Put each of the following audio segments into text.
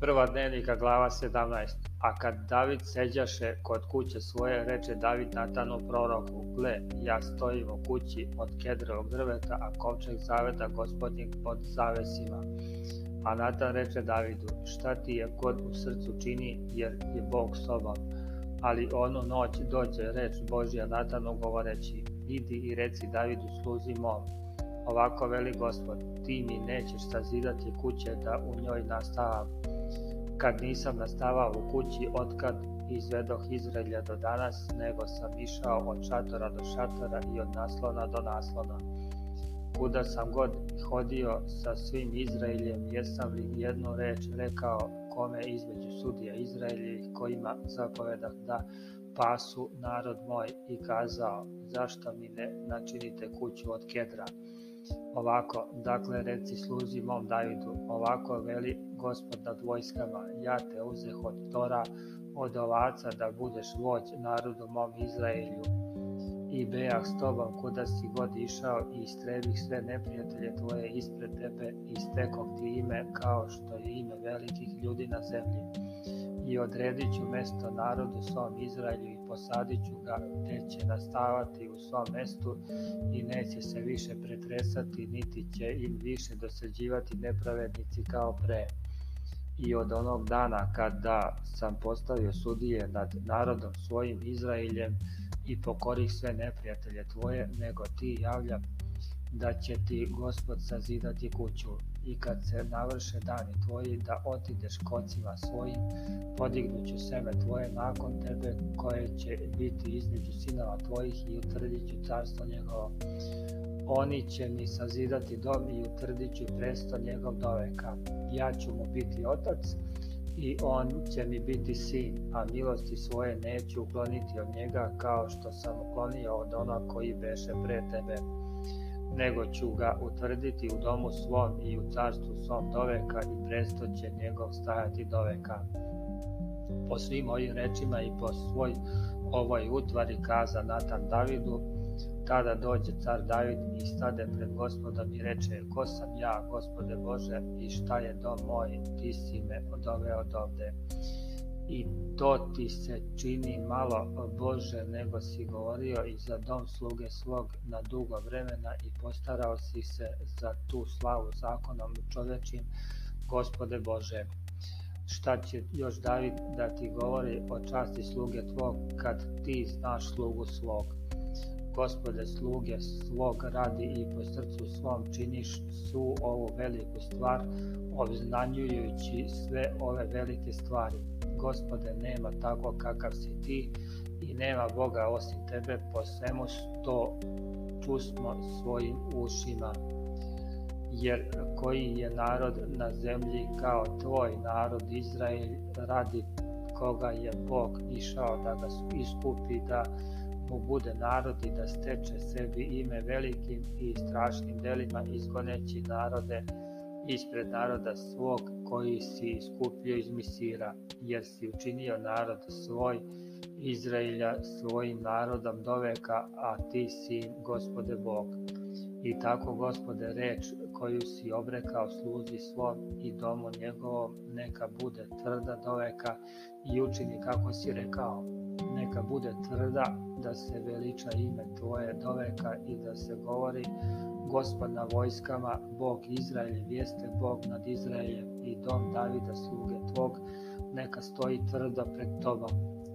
Prva дневника glava 17 A kad David seđaše kod kuće svoje, reče David Natanu proroku, gle, ja stojim u kući od кедровог drveta, a kovčeg zaveta gospodin pod zavesima. A Natan reče Davidu, šta ti je kod u srcu čini, jer je Bog sobom. Ali onu noć dođe reč Božja Natanu govoreći, idi i reci Davidu sluzi mom. Ovako veli gospod, ti mi nećeš sazidati kuće da u njoj nastavam Kad nisam nastavao u kući otkad izvedoh Izraelja do danas, nego sam išao od šatora do šatora i od naslona do naslona. Kuda sam god hodio sa svim Izraeljem, jesam li jednu reč rekao kome između sudija Izraeljevih kojima zapovedah da pasu narod moj i kazao, zašto mi ne načinite kuću od kedra? Ovako, dakle, reci sluzi mom Davidu, ovako veli gospod nad vojskama, ja te uzeh od tora, od ovaca da budeš vođ narodu mom Izraelju. I bejah s tobom kuda si god išao i istrebih sve neprijatelje tvoje ispred tebe i stekoh ti ime kao što je ime velikih ljudi na zemlji i odredit ću mesto narodu svom Izraelju i posadit ću ga, te će nastavati u svom mestu i neće se više pretresati, niti će im više dosađivati nepravednici kao pre. I od onog dana kada sam postavio sudije nad narodom svojim Izraeljem i pokorih sve neprijatelje tvoje, nego ti javlja da će ti Gospod sazidati kuću i kad se navrše dani tvoji da otideš kocima svojim, podignuću sebe tvoje nakon tebe koje će biti između sinova tvojih i utvrdit ću carstvo njegovo. Oni će mi sazidati dom i utvrdit ću presto njegov doveka. Ja ću mu biti otac i on će mi biti sin, a milosti svoje neću ukloniti od njega kao što sam uklonio od onog koji beše pre tebe nego ću ga utvrditi u domu svom i u carstvu svom doveka i presto će njegov stajati doveka. Po svim mojim rečima i po svoj ovoj utvari kaza Natan Davidu, tada dođe car David i stade pred gospodom i reče, ko sam ja, gospode Bože, i šta je dom moj, ti si me odoveo ovde i to ti se čini malo bože nego si govorio i za dom sluge svog na dugo vremena i postarao si se za tu slavu zakonom čovečim, gospode Bože. Šta će još David da ti govori o časti sluge tvog kad ti znaš slugu svog? gospode sluge svog radi i po srcu svom činiš su ovu veliku stvar, obznanjujući sve ove velike stvari. Gospode, nema tako kakav si ti i nema Boga osim tebe po svemu što čusmo svojim ušima. Jer koji je narod na zemlji kao tvoj narod Izrael radi koga je Bog išao da ga iskupi da pobude narod i da steče sebi ime velikim i strašnim delima izgoneći narode ispred naroda svog koji si iskupio iz Misira, jer si učinio narod svoj Izraelja svojim narodom doveka, a ti si gospode Bog. I tako gospode reč koju si obrekao sluzi svom i domu njegovom neka bude tvrda doveka i učini kako si rekao neka bude tvrda, da se veliča ime Tvoje doveka i da se govori Gospod na vojskama, Bog Izraelje, jeste Bog nad Izraeljem i dom Davida sluge Tvog, neka stoji tvrdo pred Tobom,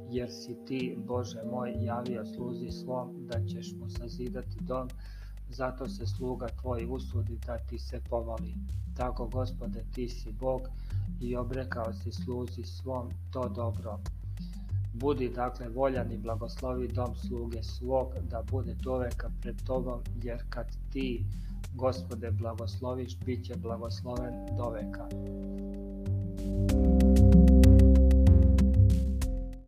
jer si Ti, Bože moj, javio sluzi svom da ćeš mu sazidati dom, zato se sluga Tvoj usudi da Ti se povali. Tako, Gospode, Ti si Bog i obrekao si sluzi svom to dobro. Budi dakle voljan i blagoslovi dom sluge svog, da bude doveka pred tobom, jer kad ti, gospode, blagosloviš, bit će blagosloven doveka.